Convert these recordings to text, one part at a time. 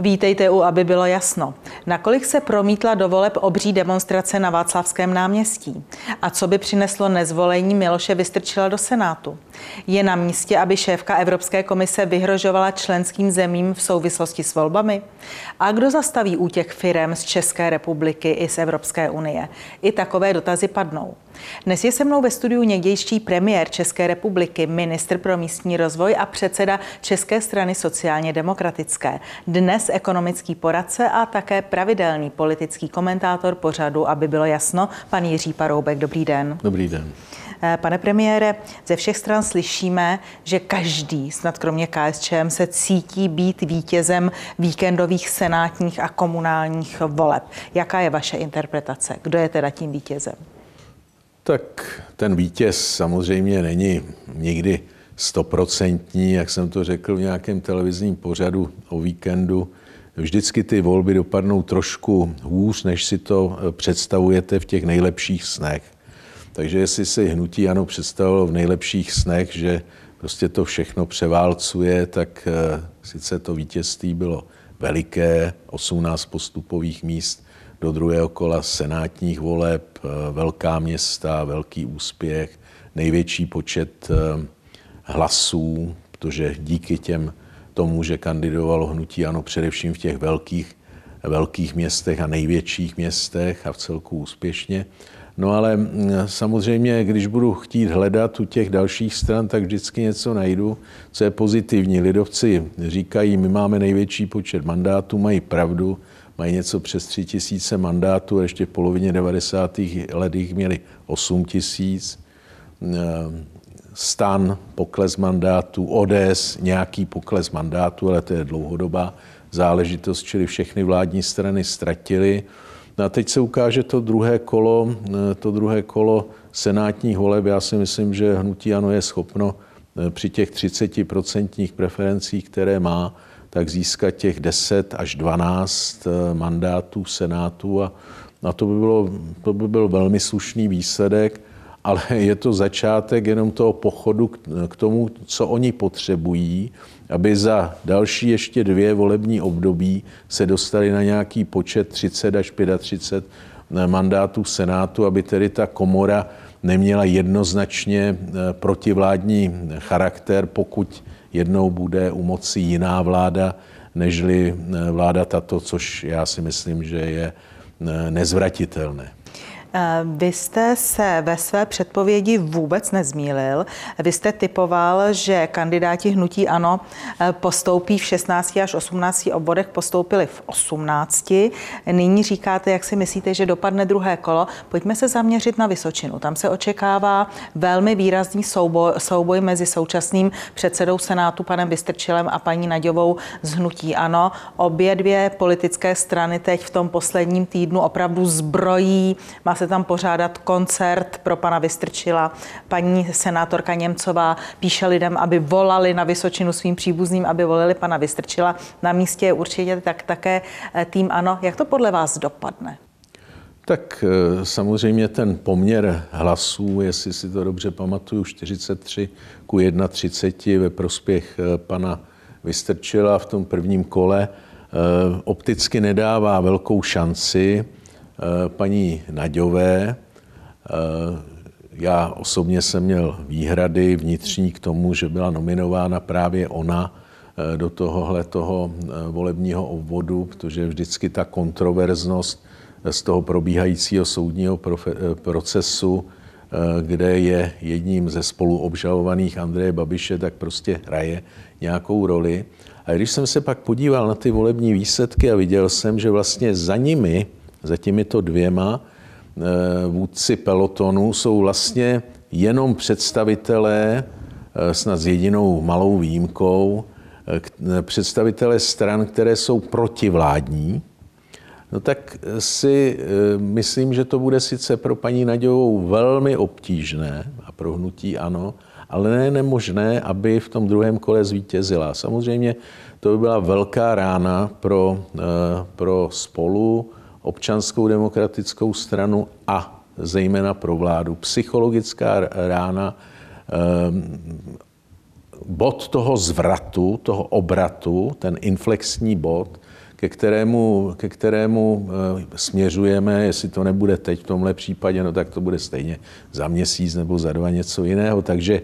Vítejte u, aby bylo jasno. Nakolik se promítla do voleb obří demonstrace na Václavském náměstí? A co by přineslo nezvolení Miloše Vystrčila do Senátu? Je na místě, aby šéfka Evropské komise vyhrožovala členským zemím v souvislosti s volbami? A kdo zastaví útěk firem z České republiky i z Evropské unie? I takové dotazy padnou. Dnes je se mnou ve studiu někdejší premiér České republiky, ministr pro místní rozvoj a předseda České strany sociálně demokratické. Dnes ekonomický poradce a také pravidelný politický komentátor pořadu, aby bylo jasno, pan Jiří Paroubek. Dobrý den. Dobrý den. Eh, pane premiére, ze všech stran slyšíme, že každý, snad kromě KSČM, se cítí být vítězem víkendových senátních a komunálních voleb. Jaká je vaše interpretace? Kdo je teda tím vítězem? Tak ten vítěz samozřejmě není nikdy stoprocentní, jak jsem to řekl v nějakém televizním pořadu o víkendu. Vždycky ty volby dopadnou trošku hůř, než si to eh, představujete v těch nejlepších snech. Takže jestli si hnutí ano představilo v nejlepších snech, že prostě to všechno převálcuje, tak eh, sice to vítězství bylo veliké, 18 postupových míst, do druhého kola senátních voleb, eh, velká města, velký úspěch, největší počet eh, hlasů, protože díky těm tomu, že kandidovalo hnutí ano především v těch velkých, velkých městech a největších městech a v celku úspěšně. No ale mm, samozřejmě, když budu chtít hledat u těch dalších stran, tak vždycky něco najdu, co je pozitivní. Lidovci říkají, my máme největší počet mandátů, mají pravdu, mají něco přes 3 tisíce mandátů a ještě v polovině 90. let jich měli 8 tisíc. Stan, pokles mandátů, ODS, nějaký pokles mandátů, ale to je dlouhodobá záležitost, čili všechny vládní strany ztratily. No a teď se ukáže to druhé kolo, to druhé kolo senátních voleb. Já si myslím, že hnutí ANO je schopno eh, při těch 30% preferencích, které má, tak získat těch 10 až 12 eh, mandátů Senátu a, a to, by bylo, to by byl velmi slušný výsledek, ale je to začátek jenom toho pochodu k, tomu, co oni potřebují, aby za další ještě dvě volební období se dostali na nějaký počet 30 až 35 eh, mandátů Senátu, aby tedy ta komora neměla jednoznačně eh, protivládní charakter, pokud jednou bude u moci jiná vláda, nežli eh, vláda tato, což já si myslím, že je eh, nezvratitelné. Eh, vy jste se ve své předpovědi vůbec nezmílil. Vy jste typoval, že kandidáti hnutí ANO eh, postoupí v 16 až 18 obvodech, postoupili v 18. Nyní říkáte, jak si myslíte, že dopadne druhé kolo. Pojďme se zaměřit na Vysočinu. Tam se očekává velmi výrazný souboj, souboj mezi současným předsedou Senátu panem Vystrčilem a paní Naďovou z hnutí ANO. Obě dvě politické strany teď v tom posledním týdnu opravdu zbrojí, se tam pořádat koncert pro pana Vystrčila. Paní senátorka Němcová píše lidem, aby volali na Vysočinu svým příbuzným, aby volili pana Vystrčila. Na místě je určitě tak také eh, tým ANO. Jak to podle vás dopadne? Tak eh, samozřejmě ten poměr hlasů, jestli si to dobře pamatuju, 43 ku 31 ve prospěch eh, pana Vystrčila v tom prvním kole, opticky nedává velkou šanci. Eh, paní Naďové. Eh, já osobně jsem měl výhrady vnitřní k tomu, že byla nominována právě ona eh, do tohohle toho volebního obvodu, protože vždycky ta kontroverznost z toho probíhajícího soudního procesu, kde je jedním ze spoluobžalovaných Andreje Babiše, tak prostě hraje nějakou roli. A když jsem se pak podíval na ty volební výsledky a viděl jsem, že vlastně za nimi za těmito dvěma eh, vůdci pelotonu jsou vlastně jenom představitelé, eh, snad s jedinou malou výjimkou, eh, představitelé stran, které jsou protivládní, no tak si myslím, že to bude sice pro paní Naďovou velmi obtížné a pro hnutí ano, ale ne nemožné, aby v tom druhém kole zvítězila. Samozřejmě to by byla velká rána pro, pro spolu, občanskou demokratickou stranu a zejména pro vládu. Psychologická rána, ehm, bod toho zvratu, toho obratu, ten inflexní bod, ke kterému, ke kterému směřujeme, jestli to nebude teď v tomhle případě, no tak to bude stejně za měsíc nebo za dva něco jiného. Takže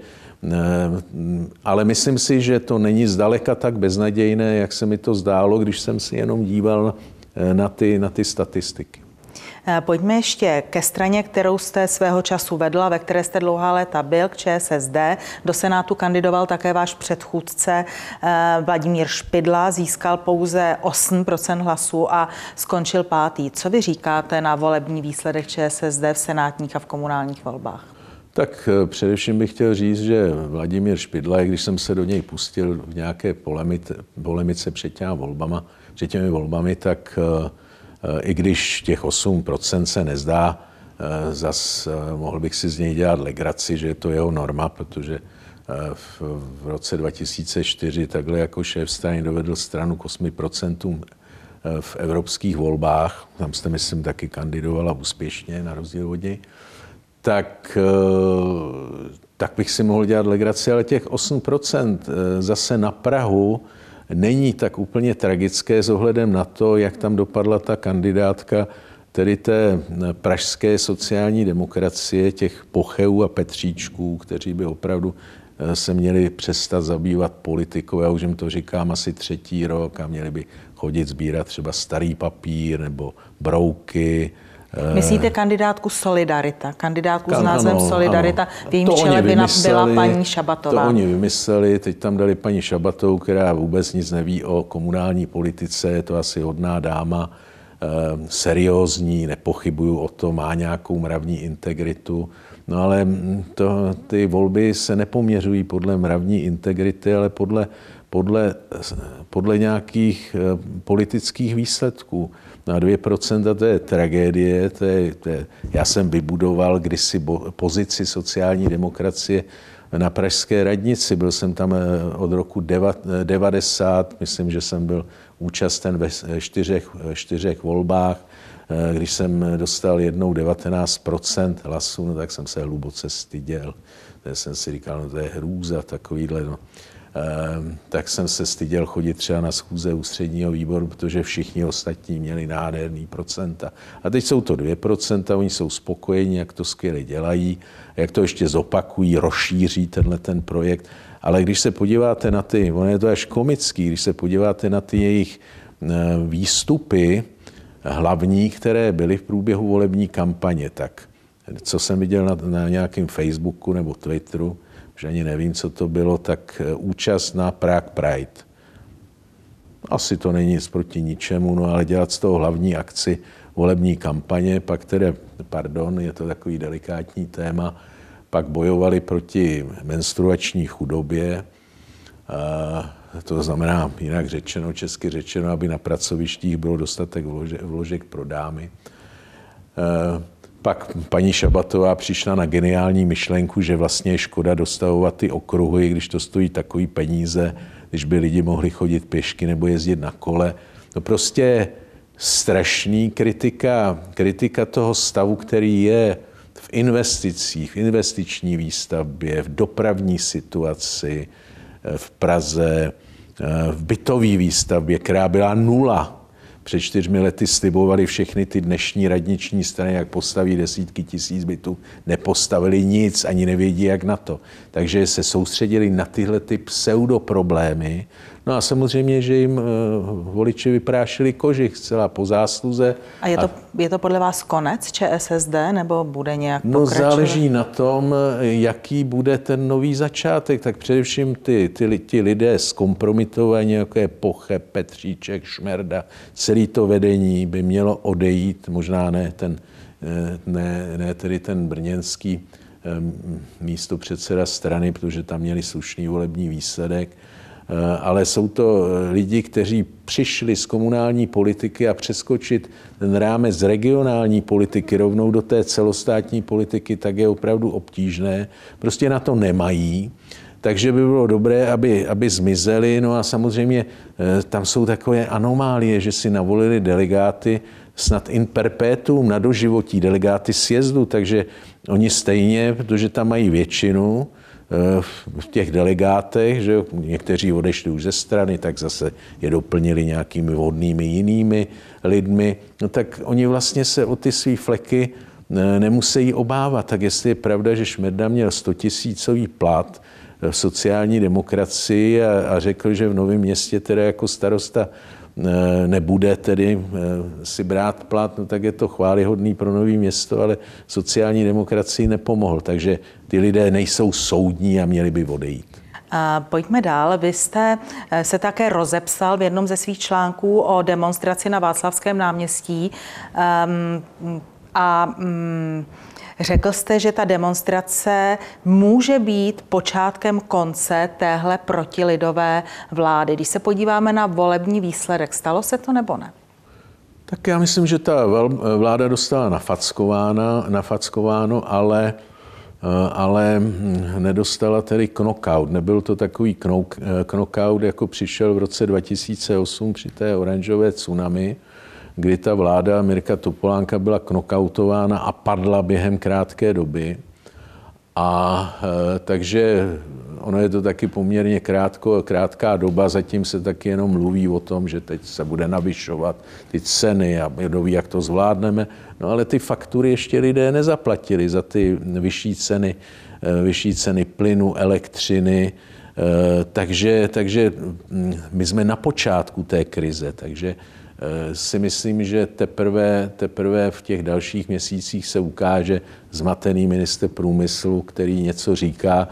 ale myslím si, že to není zdaleka tak beznadějné, jak se mi to zdálo, když jsem si jenom díval na ty, na ty statistiky. Eh, pojďme ještě ke straně, kterou jste svého času vedla, ve které jste dlouhá léta byl, k ČSSD. Do Senátu kandidoval také váš předchůdce eh, Vladimír Špidla, získal pouze 8% hlasů a skončil pátý. Co vy říkáte na volební výsledek ČSSD v senátních a v komunálních volbách? Tak eh, především bych chtěl říct, že Vladimír Špidla, když jsem se do něj pustil v nějaké polemice, polemice před těmi volbama, před těmi volbami, tak i když těch 8% se nezdá, eh, zas eh, mohl bych si z něj dělat legraci, že je to jeho norma, protože eh, v, v roce 2004 takhle jako šéf strany dovedl stranu k 8% v evropských volbách, tam jste, myslím, taky kandidovala úspěšně, na rozdíl od něj, tak, tak bych si mohl dělat legraci, ale těch 8% zase na Prahu není tak úplně tragické s ohledem na to, jak tam dopadla ta kandidátka, tedy té pražské sociální demokracie, těch pocheů a petříčků, kteří by opravdu eh, se měli přestat zabývat politikou. Já už jim to říkám asi třetí rok a měli by chodit sbírat třeba starý papír nebo brouky, Eh, Myslíte kandidátku Solidarita? Kandidátku s názvem ano, Solidarita. Ano. V jejím čele by byla paní Šabatová. To oni vymysleli, teď tam dali paní Šabatovou, která vůbec nic neví o komunální politice, je to asi hodná dáma, eh, seriózní, nepochybuju o tom, má nějakou mravní integritu. No ale to, ty volby se nepoměřují podle mravní integrity, ale podle, podle, podle nějakých eh, politických výsledků na 2% to je tragédie. To je, to je, já jsem vybudoval kdysi bo, pozici sociální demokracie na Pražské radnici. Byl jsem tam eh, od roku 90, myslím, že jsem byl účasten ve čtyřech, čtyřech volbách. Eh, když jsem dostal jednou 19% hlasů, no, tak jsem se hluboce styděl. Tak jsem si říkal, no to je hrůza takovýhle. No. Ehm, tak jsem se styděl chodit třeba na schůze ústředního výboru, protože všichni ostatní měli nádherný procenta. A teď jsou to 2%, oni jsou spokojení, jak to skvěle dělají, jak to ještě zopakují, rozšíří tenhle ten projekt. Ale když se podíváte na ty, ono je to až komický, když se podíváte na ty jejich eh, výstupy hlavní, které byly v průběhu volební kampaně, tak co jsem viděl na, na nějakém Facebooku nebo Twitteru, že ani nevím, co to bylo, tak eh, účast na Prague Pride. Asi to není nic proti ničemu, no ale dělat z toho hlavní akci volební kampaně, pak tedy, pardon, je to takový delikátní téma, pak bojovali proti menstruační chudobě, to znamená, jinak řečeno, česky řečeno, aby na pracovištích bylo dostatek vložek pro dámy. Pak paní Šabatová přišla na geniální myšlenku, že vlastně je škoda dostavovat ty okruhy, když to stojí takový peníze, když by lidi mohli chodit pěšky nebo jezdit na kole. To prostě strašný kritika, kritika toho stavu, který je v investicích, v investiční výstavbě, v dopravní situaci, v Praze, v bytové výstavbě, která byla nula před čtyřmi lety slibovali všechny ty dnešní radniční strany, jak postaví desítky tisíc bytů. Nepostavili nic, ani nevědí, jak na to. Takže se soustředili na tyhle ty pseudoproblémy, No a samozřejmě, že jim eh, voliči vyprášili kožich zcela po zásluze. A je to, a... je to podle vás konec ČSSD nebo bude nějak No pokračovat? záleží na tom, jaký bude ten nový začátek. Tak především ty, ty, ty lidé zkompromitovaní, jako je Poche, Petříček, Šmerda, celý to vedení by mělo odejít, možná ne ten, eh, ne, ne tedy ten brněnský eh, místo předseda strany, protože tam měli slušný volební výsledek, Eh, ale jsou to eh, lidi, kteří přišli z komunální politiky a přeskočit ten rámec z regionální politiky rovnou do té celostátní politiky, tak je opravdu obtížné. Prostě na to nemají. Takže by bylo dobré, aby, aby zmizeli. No a samozřejmě eh, tam jsou takové anomálie, že si navolili delegáty snad in perpetuum na doživotí, delegáty sjezdu, takže oni stejně, protože tam mají většinu, v těch delegátech, že někteří odešli už ze strany, tak zase je doplnili nějakými vhodnými jinými lidmi, no tak oni vlastně se o ty své fleky nemusí obávat. Tak jestli je pravda, že Šmerda měl 100 tisícový plat v sociální demokracii a, a řekl, že v Novém městě teda jako starosta nebude tedy si brát plat, no tak je to chválihodný pro nový město, ale sociální demokracii nepomohl. Takže ty lidé nejsou soudní a měli by odejít. Pojďme dál. Vy jste eh, se také rozepsal v jednom ze svých článků o demonstraci na Václavském náměstí um, a um, Řekl jste, že ta demonstrace může být počátkem konce téhle protilidové vlády. Když se podíváme na volební výsledek, stalo se to nebo ne? Tak já myslím, že ta vláda dostala nafackováno, nafackováno ale, eh, ale hm, nedostala tedy knockout. Nebyl to takový knockout, jako přišel v roce 2008 při té oranžové tsunami, kdy ta vláda Mirka Topolánka byla knockoutována a padla během krátké doby. A e, takže ono je to taky poměrně krátko, krátká doba, zatím se taky jenom mluví o tom, že teď se bude navyšovat ty ceny a kdo ví, jak to zvládneme. No ale ty faktury ještě lidé nezaplatili za ty vyšší ceny, e, vyšší ceny plynu, elektřiny, e, takže, takže mm, my jsme na počátku té krize, takže si myslím, že teprve, teprve v těch dalších měsících se ukáže zmatený minister průmyslu, který něco říká.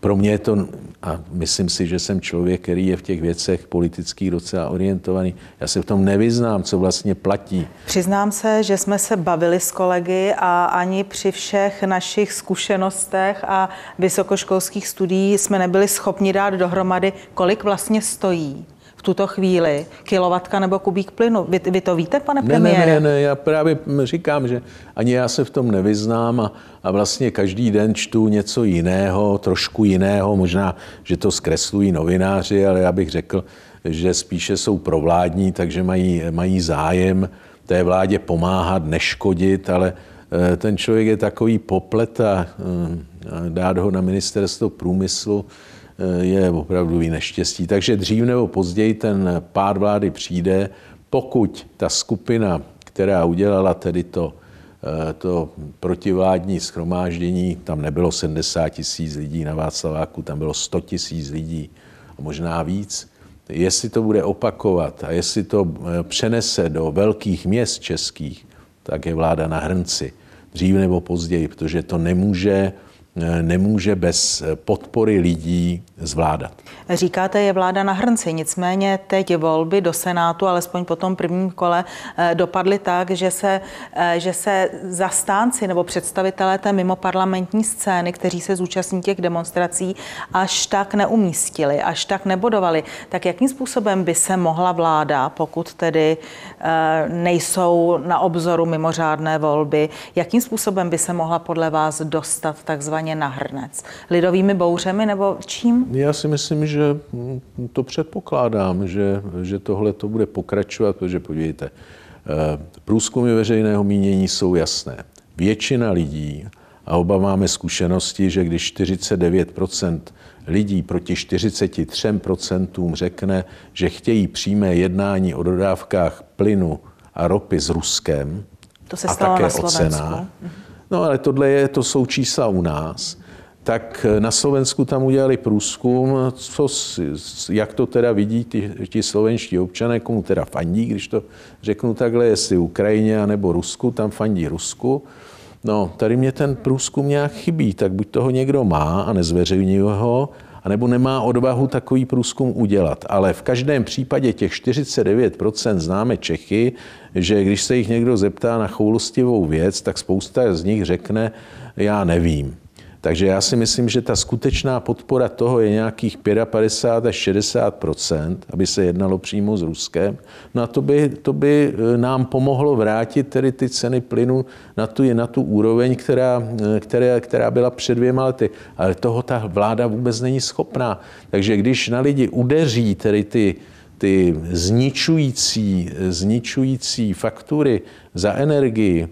Pro mě je to, a myslím si, že jsem člověk, který je v těch věcech politických docela orientovaný, já se v tom nevyznám, co vlastně platí. Přiznám se, že jsme se bavili s kolegy a ani při všech našich zkušenostech a vysokoškolských studií jsme nebyli schopni dát dohromady, kolik vlastně stojí tuto chvíli kilovatka nebo kubík plynu. Vy, vy to víte, pane premiére? Ne, ne, ne, já právě říkám, že ani já se v tom nevyznám a, a vlastně každý den čtu něco jiného, trošku jiného, možná, že to zkreslují novináři, ale já bych řekl, že spíše jsou provládní, takže mají, mají zájem té vládě pomáhat, neškodit, ale eh, ten člověk je takový poplet a eh, dát ho na ministerstvo průmyslu, je opravdu neštěstí. Takže dřív nebo později ten pád vlády přijde, pokud ta skupina, která udělala tedy to, eh, to protivládní schromáždění, tam nebylo 70 tisíc lidí na Václaváku, tam bylo 100 tisíc lidí a možná víc. Jestli to bude opakovat a jestli to eh, přenese do velkých měst českých, tak je vláda na hrnci. Dřív nebo později, protože to nemůže nemůže bez podpory lidí zvládat. Říkáte, je vláda na hrnci, nicméně teď volby do Senátu, alespoň po tom prvním kole, eh, dopadly tak, že se, eh, že se zastánci nebo představitelé té mimoparlamentní scény, kteří se zúčastní těch demonstrací, až tak neumístili, až tak nebodovali. Tak jakým způsobem by se mohla vláda, pokud tedy eh, nejsou na obzoru mimořádné volby, jakým způsobem by se mohla podle vás dostat takzvaně na hrnec? Lidovými bouřemi nebo čím? Já si myslím, že to předpokládám, že, že tohle to bude pokračovat, protože podívejte, eh, průzkumy veřejného mínění jsou jasné. Většina lidí, a oba máme zkušenosti, že když 49% lidí proti 43% řekne, že chtějí přímé jednání o dodávkách plynu a ropy s Ruskem, to se stalo a také na Slovensku. o cenách. No ale tohle je, to jsou čísla u nás tak na Slovensku tam udělali průzkum, co, jak to teda vidí ti, ti slovenští občané, komu teda fandí, když to řeknu takhle, jestli Ukrajině nebo Rusku, tam fandí Rusku. No, tady mě ten průzkum nějak chybí, tak buď toho někdo má a nezveřejňuje ho, anebo nemá odvahu takový průzkum udělat. Ale v každém případě těch 49% známe Čechy, že když se jich někdo zeptá na choulostivou věc, tak spousta z nich řekne, já nevím. Takže já si myslím, že ta skutečná podpora toho je nějakých 55 až 60 aby se jednalo přímo s Ruskem. No a to by, to by e, nám pomohlo vrátit tedy ty ceny plynu na tu, na tu úroveň, která, e, která, která byla před dvěma lety. Ale toho ta vláda vůbec není schopná. Takže když na lidi udeří tedy ty, ty zničující, zničující faktury za energii,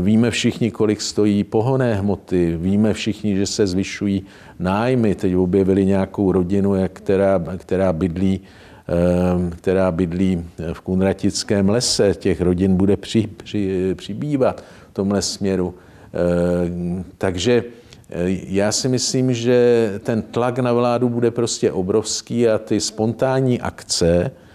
Víme všichni, kolik stojí pohonné hmoty, víme všichni, že se zvyšují nájmy. Teď objevili nějakou rodinu, která, která bydlí která bydlí v Kunratickém lese. Těch rodin bude při, při, přibývat v tomhle směru. Takže já si myslím, že ten tlak na vládu bude prostě obrovský a ty spontánní akce, Eh,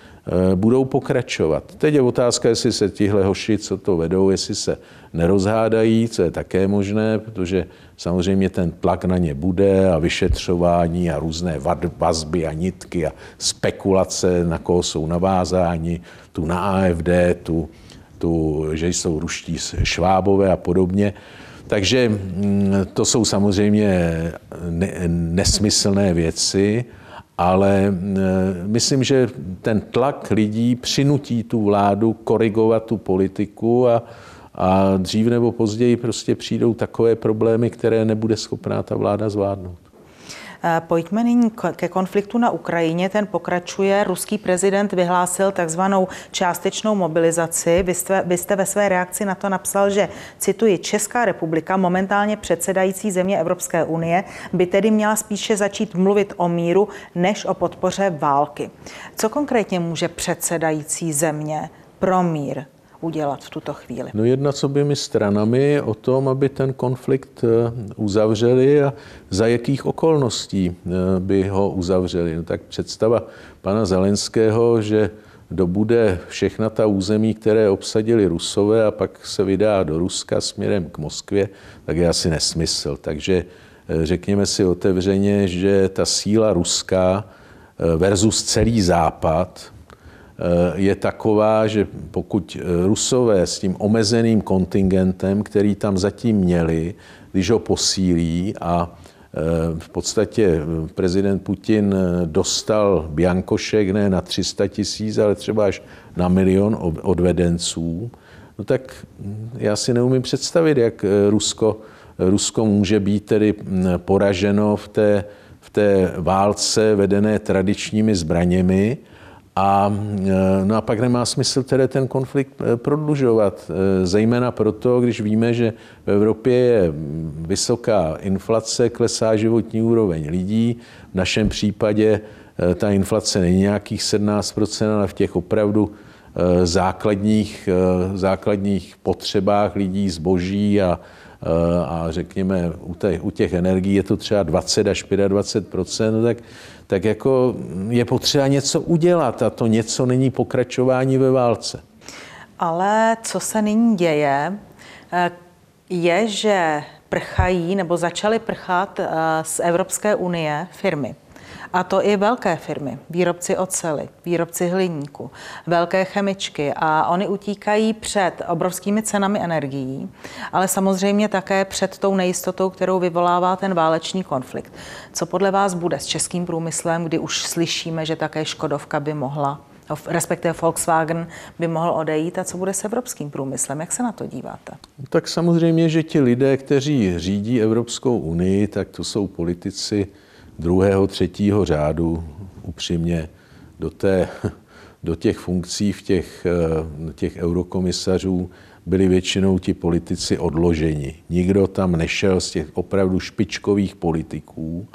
budou pokračovat. Teď je otázka, jestli se tihle hoši, co to vedou, jestli se nerozhádají, co je také možné, protože samozřejmě ten tlak na ně bude a vyšetřování a různé vazby a nitky a spekulace, na koho jsou navázáni, tu na AFD, tu, tu že jsou ruští švábové a podobně. Takže mm, to jsou samozřejmě nesmyslné věci ale e, myslím, že ten tlak lidí přinutí tu vládu korigovat tu politiku a, a dřív nebo později prostě přijdou takové problémy, které nebude schopná ta vláda zvládnout. Eh, pojďme nyní ke konfliktu na Ukrajině. Ten pokračuje. Ruský prezident vyhlásil takzvanou částečnou mobilizaci. Vy jste, vy jste ve své reakci na to napsal, že, cituji, Česká republika, momentálně předsedající země Evropské unie, by tedy měla spíše začít mluvit o míru, než o podpoře války. Co konkrétně může předsedající země pro mír udělat v tuto chvíli? No jedna co by mi stranami o tom, aby ten konflikt eh, uzavřeli a za jakých okolností eh, by ho uzavřeli. No tak představa pana Zelenského, že dobude všechna ta území, které obsadili Rusové a pak se vydá do Ruska směrem k Moskvě, tak je asi nesmysl. Takže eh, řekněme si otevřeně, že ta síla ruská versus celý západ je taková, že pokud eh, Rusové s tím omezeným kontingentem, který tam zatím měli, když ho posílí a eh, v podstatě prezident Putin dostal Biankošek ne na 300 tisíc, ale třeba až na milion odvedenců, no tak hm, já si neumím představit, jak Rusko, Rusko může být tedy hm, poraženo v té, v té válce vedené tradičními zbraněmi, a, e, no a pak nemá smysl tedy ten konflikt e, prodlužovat, e, zejména proto, když víme, že v Evropě je vysoká inflace, klesá životní úroveň lidí. V našem případě ta inflace není nějakých 17%, ale v těch opravdu základních, základních potřebách lidí, zboží a, a řekněme u těch, u těch energií je to třeba 20 až 25 no tak tak jako je potřeba něco udělat a to něco není pokračování ve válce. Ale co se nyní děje, eh, je, že prchají nebo začaly prchat eh, z Evropské unie firmy. A to i velké firmy, výrobci ocely, výrobci hliníku, velké chemičky a oni utíkají před obrovskými cenami energií, ale samozřejmě také před tou nejistotou, kterou vyvolává ten válečný konflikt. Co podle vás bude s českým průmyslem, kdy už slyšíme, že také Škodovka by mohla respektive Volkswagen by mohl odejít a co bude s evropským průmyslem? Jak se na to díváte? Tak samozřejmě, že ti lidé, kteří řídí Evropskou unii, tak to jsou politici druhého, třetího řádu upřímně do, té, do těch funkcí v těch, eh, těch eurokomisařů byli většinou ti politici odloženi. Nikdo tam nešel z těch opravdu špičkových politiků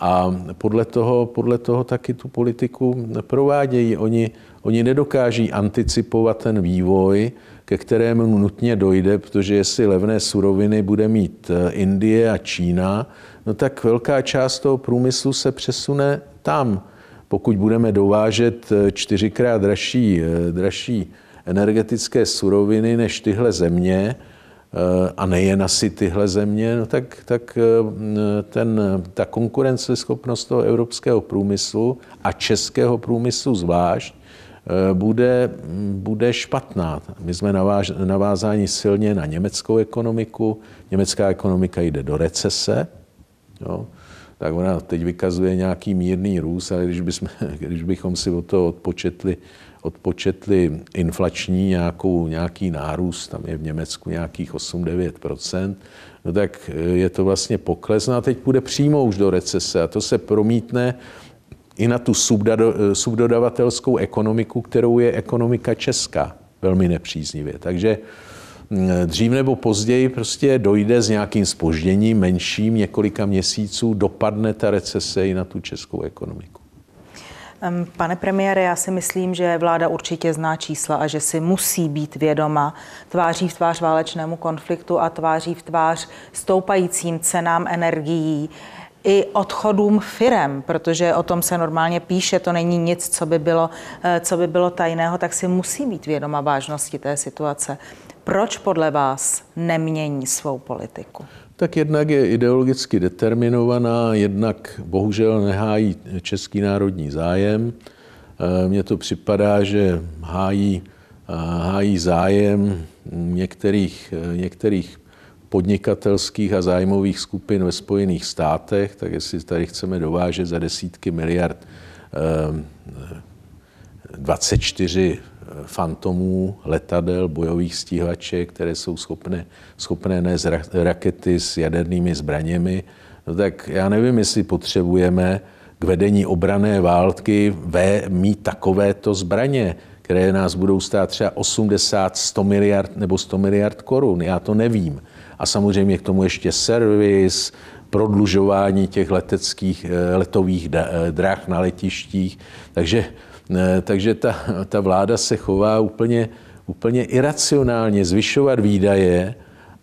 a podle toho, podle toho taky tu politiku provádějí. Oni, oni nedokáží anticipovat ten vývoj, ke kterému nutně dojde, protože jestli levné suroviny bude mít eh, Indie a Čína, no tak velká část toho průmyslu se přesune tam. Pokud budeme dovážet eh, čtyřikrát dražší, eh, dražší energetické suroviny než tyhle země, eh, a nejen asi tyhle země, no tak, tak ten, ta konkurenceschopnost toho evropského průmyslu a českého průmyslu zvlášť bude, bude špatná. My jsme naváž, navázáni silně na německou ekonomiku. Německá ekonomika jde do recese, Jo? Tak ona teď vykazuje nějaký mírný růst, ale když, bychom, když bychom si od toho odpočetli, odpočetli inflační nějakou, nějaký nárůst, tam je v Německu nějakých 8-9%, no tak je to vlastně pokles. No a teď půjde přímo už do recese a to se promítne i na tu subdodavatelskou ekonomiku, kterou je ekonomika česká velmi nepříznivě. Takže dřív nebo později prostě dojde s nějakým spožděním menším několika měsíců, dopadne ta recese i na tu českou ekonomiku. Pane premiére, já si myslím, že vláda určitě zná čísla a že si musí být vědoma tváří v tvář válečnému konfliktu a tváří v tvář stoupajícím cenám energií i odchodům firem, protože o tom se normálně píše, to není nic, co by bylo, eh, co by bylo tajného, tak si musí být vědoma vážnosti té situace. Proč podle vás nemění svou politiku? Tak jednak je ideologicky determinovaná, jednak bohužel nehájí český národní zájem. Eh, mně to připadá, že hájí, eh, hájí zájem některých, některých podnikatelských a zájmových skupin ve Spojených státech, tak jestli tady chceme dovážet za desítky miliard 24 eh, fantomů, letadel, bojových stíhaček, které jsou schopné, schopné nést rakety s jadernými zbraněmi, no tak já nevím, jestli potřebujeme k vedení obrané války ve, mít takovéto zbraně, které nás budou stát třeba 80, 100 miliard nebo 100 miliard korun. Já to nevím a samozřejmě k tomu ještě servis, prodlužování těch leteckých, eh, letových eh, drah na letištích. Takže, takže ta, ta vláda se chová úplně, úplně iracionálně, zvyšovat výdaje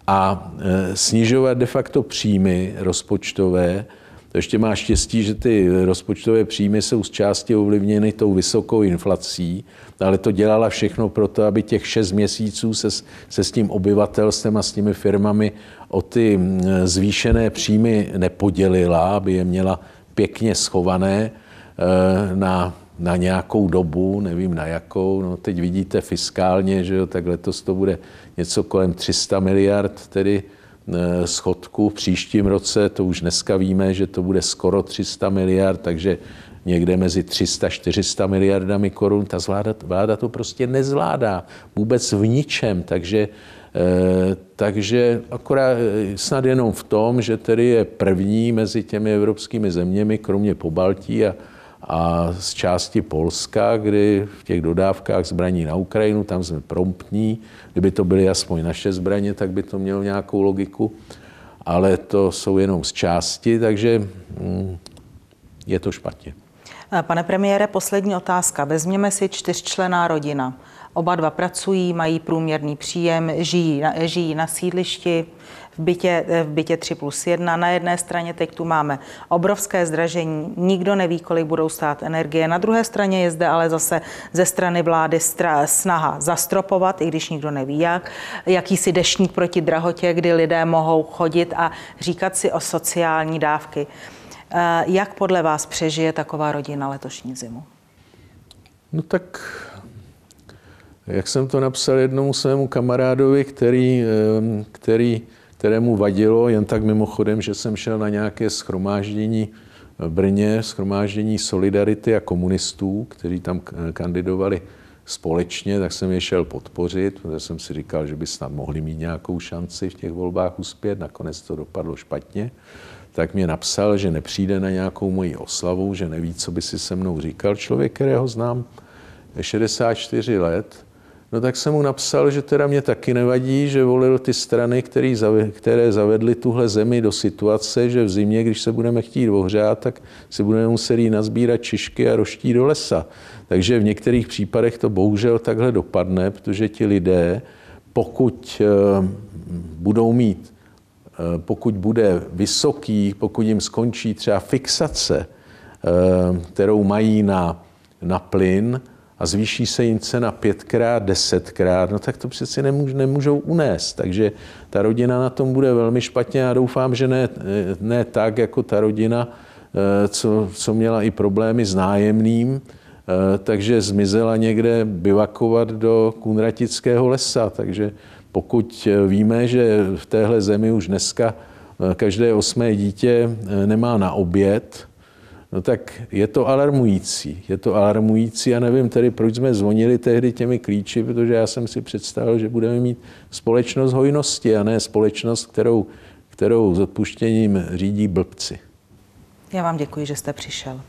a snižovat de facto příjmy rozpočtové, to ještě má štěstí, že ty rozpočtové příjmy jsou z části ovlivněny tou vysokou inflací, ale to dělala všechno proto, aby těch šest měsíců se, se s tím obyvatelstvem a s těmi firmami o ty mm, zvýšené příjmy nepodělila, aby je měla pěkně schované eh, na, na nějakou dobu, nevím na jakou. No, teď vidíte fiskálně, že jo, tak letos to bude něco kolem 300 miliard, tedy Eh, schodku v příštím roce, to už dneska víme, že to bude skoro 300 miliard, takže někde mezi 300-400 miliardami korun. Ta vláda, vláda to prostě nezvládá vůbec v ničem, takže, eh, takže akorát eh, snad jenom v tom, že tedy je první mezi těmi evropskými zeměmi, kromě Pobaltí a, a z části Polska, kdy v těch dodávkách zbraní na Ukrajinu, tam jsme promptní. Kdyby to byly aspoň naše zbraně, tak by to mělo nějakou logiku. Ale to jsou jenom z části, takže mm, je to špatně. Pane premiére, poslední otázka. Vezměme si čtyřčlená rodina. Oba dva pracují, mají průměrný příjem, žijí na, žijí na sídlišti v bytě, v bytě 3 plus 1. Na jedné straně teď tu máme obrovské zdražení, nikdo neví, kolik budou stát energie. Na druhé straně je zde ale zase ze strany vlády snaha zastropovat, i když nikdo neví jak, jakýsi dešník proti drahotě, kdy lidé mohou chodit a říkat si o sociální dávky. Eh, jak podle vás přežije taková rodina letošní zimu? No tak jak jsem to napsal jednomu svému kamarádovi, který, eh, který kterému vadilo jen tak mimochodem, že jsem šel na nějaké schromáždění v Brně, schromáždění Solidarity a komunistů, kteří tam kandidovali společně, tak jsem je šel podpořit, protože jsem si říkal, že by snad mohli mít nějakou šanci v těch volbách uspět, nakonec to dopadlo špatně. Tak mě napsal, že nepřijde na nějakou moji oslavu, že neví, co by si se mnou říkal. Člověk, kterého znám 64 let, No tak jsem mu napsal, že teda mě taky nevadí, že volil ty strany, který, které zavedly tuhle zemi do situace, že v zimě, když se budeme chtít ohřát, tak si budeme muset jít nazbírat čišky a roští do lesa. Takže v některých případech to bohužel takhle dopadne, protože ti lidé, pokud eh, budou mít, eh, pokud bude vysoký, pokud jim skončí třeba fixace, eh, kterou mají na, na plyn, a zvýší se jim cena pětkrát, desetkrát, no tak to přeci nemůž, nemůžou unést. Takže ta rodina na tom bude velmi špatně a doufám, že ne, ne tak, jako ta rodina, eh, co, co měla i problémy s nájemným, eh, takže zmizela někde bivakovat do Kunratického lesa. Takže pokud víme, že v téhle zemi už dneska eh, každé osmé dítě nemá na oběd, no tak je to alarmující. Je to alarmující a nevím tedy, proč jsme zvonili tehdy těmi klíči, protože já jsem si představil, že budeme mít společnost hojnosti a ne společnost, kterou, kterou s odpuštěním řídí blbci. Já vám děkuji, že jste přišel.